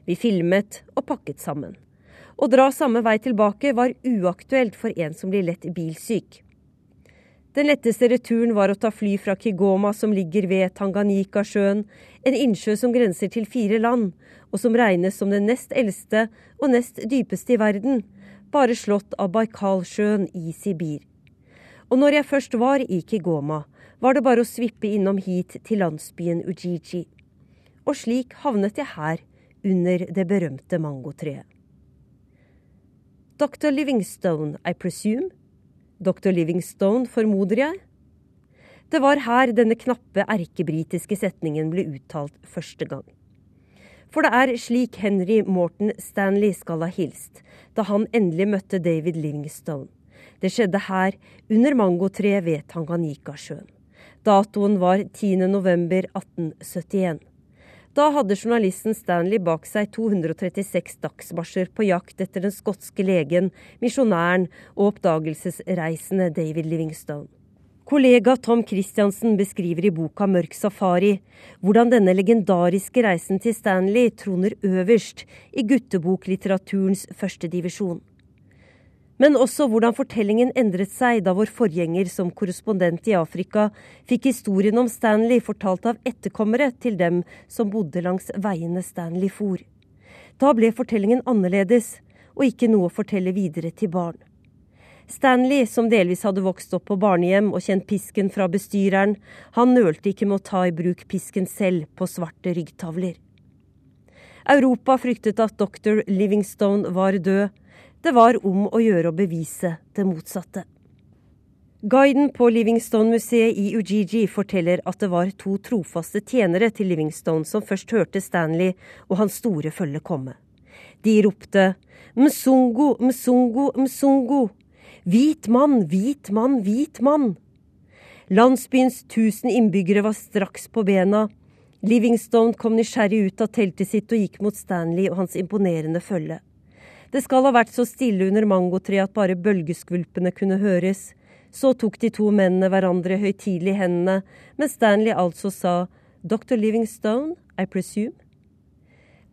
[SPEAKER 26] Vi filmet og pakket sammen. Å dra samme vei tilbake var uaktuelt for en som blir lett bilsyk. Den letteste returen var å ta fly fra Kigoma, som ligger ved Tanganyika-sjøen, en innsjø som grenser til fire land, og som regnes som den nest eldste og nest dypeste i verden, bare slått av Baikalsjøen i Sibir. Og når jeg først var i Kigoma, var det bare å svippe innom hit til landsbyen Ujiji. Og slik havnet jeg her, under det berømte mangotreet. Dr. Livingstone, I presume, Dr. Livingstone, formoder jeg. Det var her denne knappe erkebritiske setningen ble uttalt første gang. For det er slik Henry Morton Stanley skal ha hilst da han endelig møtte David Livingstone. Det skjedde her, under mangotreet ved Tanganyika-sjøen. Datoen var 10.11.1871. Da hadde journalisten Stanley bak seg 236 dagsmarsjer på jakt etter den skotske legen, misjonæren og oppdagelsesreisende David Livingstone. Kollega Tom Christiansen beskriver i boka Mørk safari hvordan denne legendariske reisen til Stanley troner øverst i gutteboklitteraturens første divisjon. Men også hvordan fortellingen endret seg da vår forgjenger som korrespondent i Afrika fikk historien om Stanley fortalt av etterkommere til dem som bodde langs veiene Stanley for. Da ble fortellingen annerledes, og ikke noe å fortelle videre til barn. Stanley, som delvis hadde vokst opp på barnehjem og kjent pisken fra bestyreren, han nølte ikke med å ta i bruk pisken selv på svarte ryggtavler. Europa fryktet at dr. Livingstone var død. Det var om å gjøre å bevise det motsatte. Guiden på Livingstone-museet i Ujiji forteller at det var to trofaste tjenere til Livingstone som først hørte Stanley og hans store følge komme. De ropte Msungu, Msungu, Msungu. Hvit mann, hvit mann, hvit mann. Landsbyens tusen innbyggere var straks på bena. Livingstone kom nysgjerrig ut av teltet sitt og gikk mot Stanley og hans imponerende følge. Det skal ha vært så stille under mangotreet at bare bølgeskvulpene kunne høres. Så tok de to mennene hverandre høytidelig i hendene, mens Stanley altså sa Dr. Livingstone, I presume?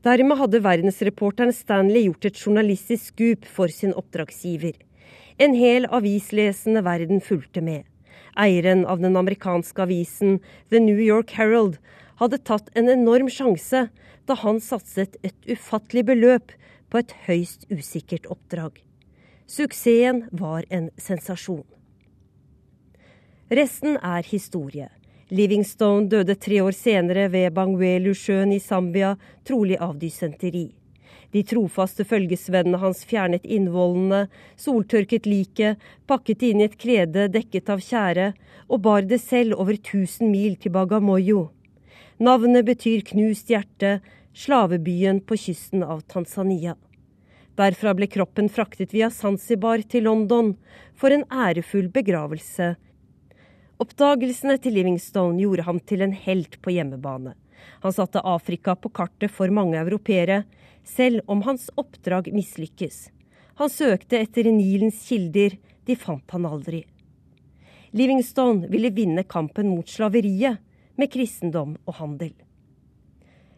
[SPEAKER 26] Dermed hadde verdensreporteren Stanley gjort et journalistisk skup for sin oppdragsgiver. En hel avislesende verden fulgte med. Eieren av den amerikanske avisen The New York Herald hadde tatt en enorm sjanse da han satset et ufattelig beløp på et høyst usikkert oppdrag. Suksessen var en sensasjon. Resten er historie. Livingstone døde tre år senere ved Bangwelu-sjøen i Zambia, trolig av dysenteri. De trofaste følgesvennene hans fjernet innvollene, soltørket liket, pakket det inn i et krede dekket av tjære, og bar det selv over 1000 mil til Bagamoyo. Navnet betyr knust hjerte, slavebyen på kysten av Tanzania. Derfra ble kroppen fraktet via Zanzibar til London for en ærefull begravelse. Oppdagelsene til Livingstone gjorde ham til en helt på hjemmebane. Han satte Afrika på kartet for mange europeere, selv om hans oppdrag mislykkes. Han søkte etter Nilens kilder, de fant han aldri. Livingstone ville vinne kampen mot slaveriet med kristendom og handel.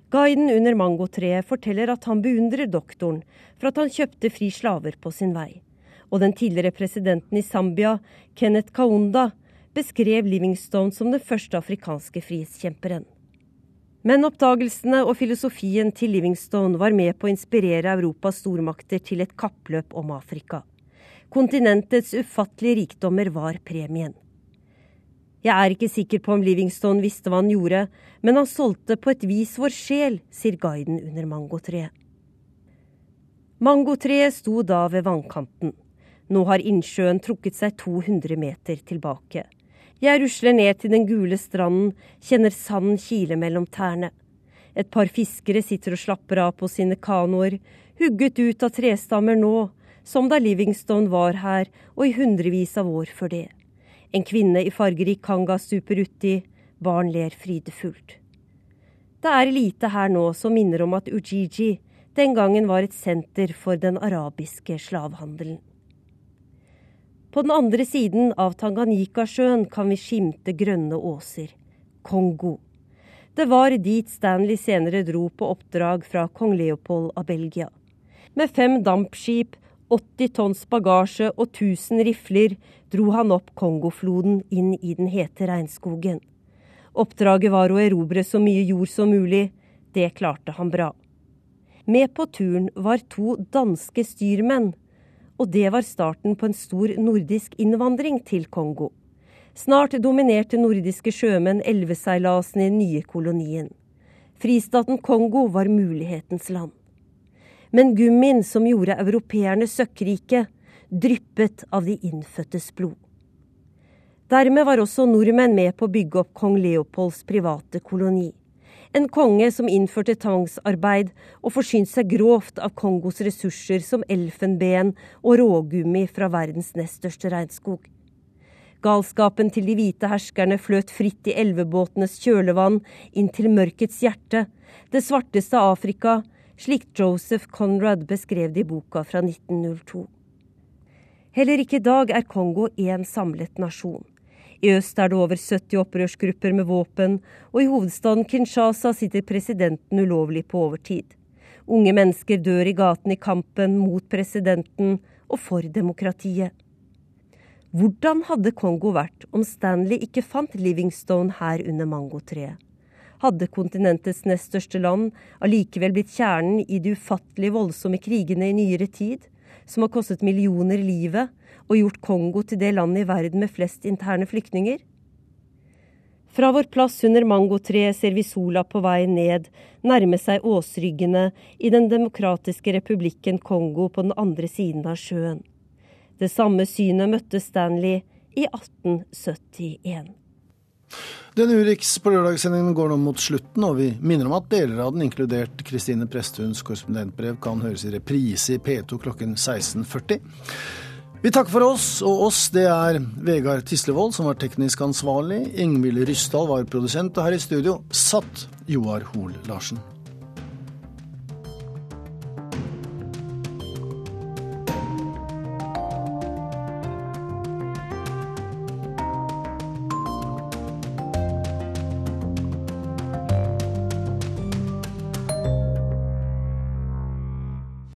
[SPEAKER 26] Guiden under mangotreet forteller at han beundrer doktoren for at han kjøpte fri slaver på sin vei. Og den tidligere presidenten i Zambia, Kenneth Kaunda, beskrev Livingstone som den første afrikanske frihetskjemperen. Men oppdagelsene og filosofien til Livingstone var med på å inspirere Europas stormakter til et kappløp om Afrika. Kontinentets ufattelige rikdommer var premien. Jeg er ikke sikker på om Livingstone visste hva han gjorde, men han solgte på et vis vår sjel, sier guiden under mangotreet. Mangotreet sto da ved vannkanten. Nå har innsjøen trukket seg 200 meter tilbake. Jeg rusler ned til den gule stranden, kjenner sanden kile mellom tærne. Et par fiskere sitter og slapper av på sine kanoer, hugget ut av trestammer nå, som da Livingstone var her og i hundrevis av år før det. En kvinne i fargerik kanga stuper uti, barn ler frydefullt. Det er lite her nå som minner om at Ujiji den gangen var et senter for den arabiske slavehandelen. På den andre siden av Tanganyikasjøen kan vi skimte grønne åser. Kongo. Det var dit Stanley senere dro på oppdrag fra kong Leopold av Belgia. Med fem dampskip, 80 tonns bagasje og 1000 rifler dro han opp Kongofloden inn i den hete regnskogen. Oppdraget var å erobre så mye jord som mulig. Det klarte han bra. Med på turen var to danske styrmenn og det var starten på en stor nordisk innvandring til Kongo. Snart dominerte nordiske sjømenn elveseilasen i den nye kolonien. Fristaten Kongo var mulighetens land. Men gummien som gjorde europeerne søkkrike, dryppet av de innfødtes blod. Dermed var også nordmenn med på å bygge opp kong Leopolds private koloni. En konge som innførte tvangsarbeid og forsynte seg grovt av Kongos ressurser som elfenben og rågummi fra verdens nest største regnskog. Galskapen til de hvite herskerne fløt fritt i elvebåtenes kjølevann inn til mørkets hjerte, det svarteste Afrika, slik Joseph Conrad beskrev det i boka fra 1902. Heller ikke i dag er Kongo én samlet nasjon. I øst er det over 70 opprørsgrupper med våpen, og i hovedstaden Kinshasa sitter presidenten ulovlig på overtid. Unge mennesker dør i gaten i kampen mot presidenten og for demokratiet. Hvordan hadde Kongo vært om Stanley ikke fant Livingstone her under mangotreet? Hadde kontinentets nest største land allikevel blitt kjernen i de ufattelig voldsomme krigene i nyere tid, som har kostet millioner livet og gjort Kongo til det landet i verden med flest interne flyktninger? Fra vår plass under mangotreet ser vi sola på vei ned, nærme seg åsryggene i Den demokratiske republikken Kongo på den andre siden av sjøen. Det samme synet møtte Stanley i 1871.
[SPEAKER 1] Den Urix på lørdagssendingen går nå mot slutten, og vi minner om at deler av den, inkludert Kristine Presthunds korrespondentbrev, kan høres i reprise i P2 klokken 16.40. Vi takker for oss, og oss det er Vegard Tislevold som var teknisk ansvarlig, Ingvild Ryssdal var produsent, og her i studio satt Joar Hoel Larsen.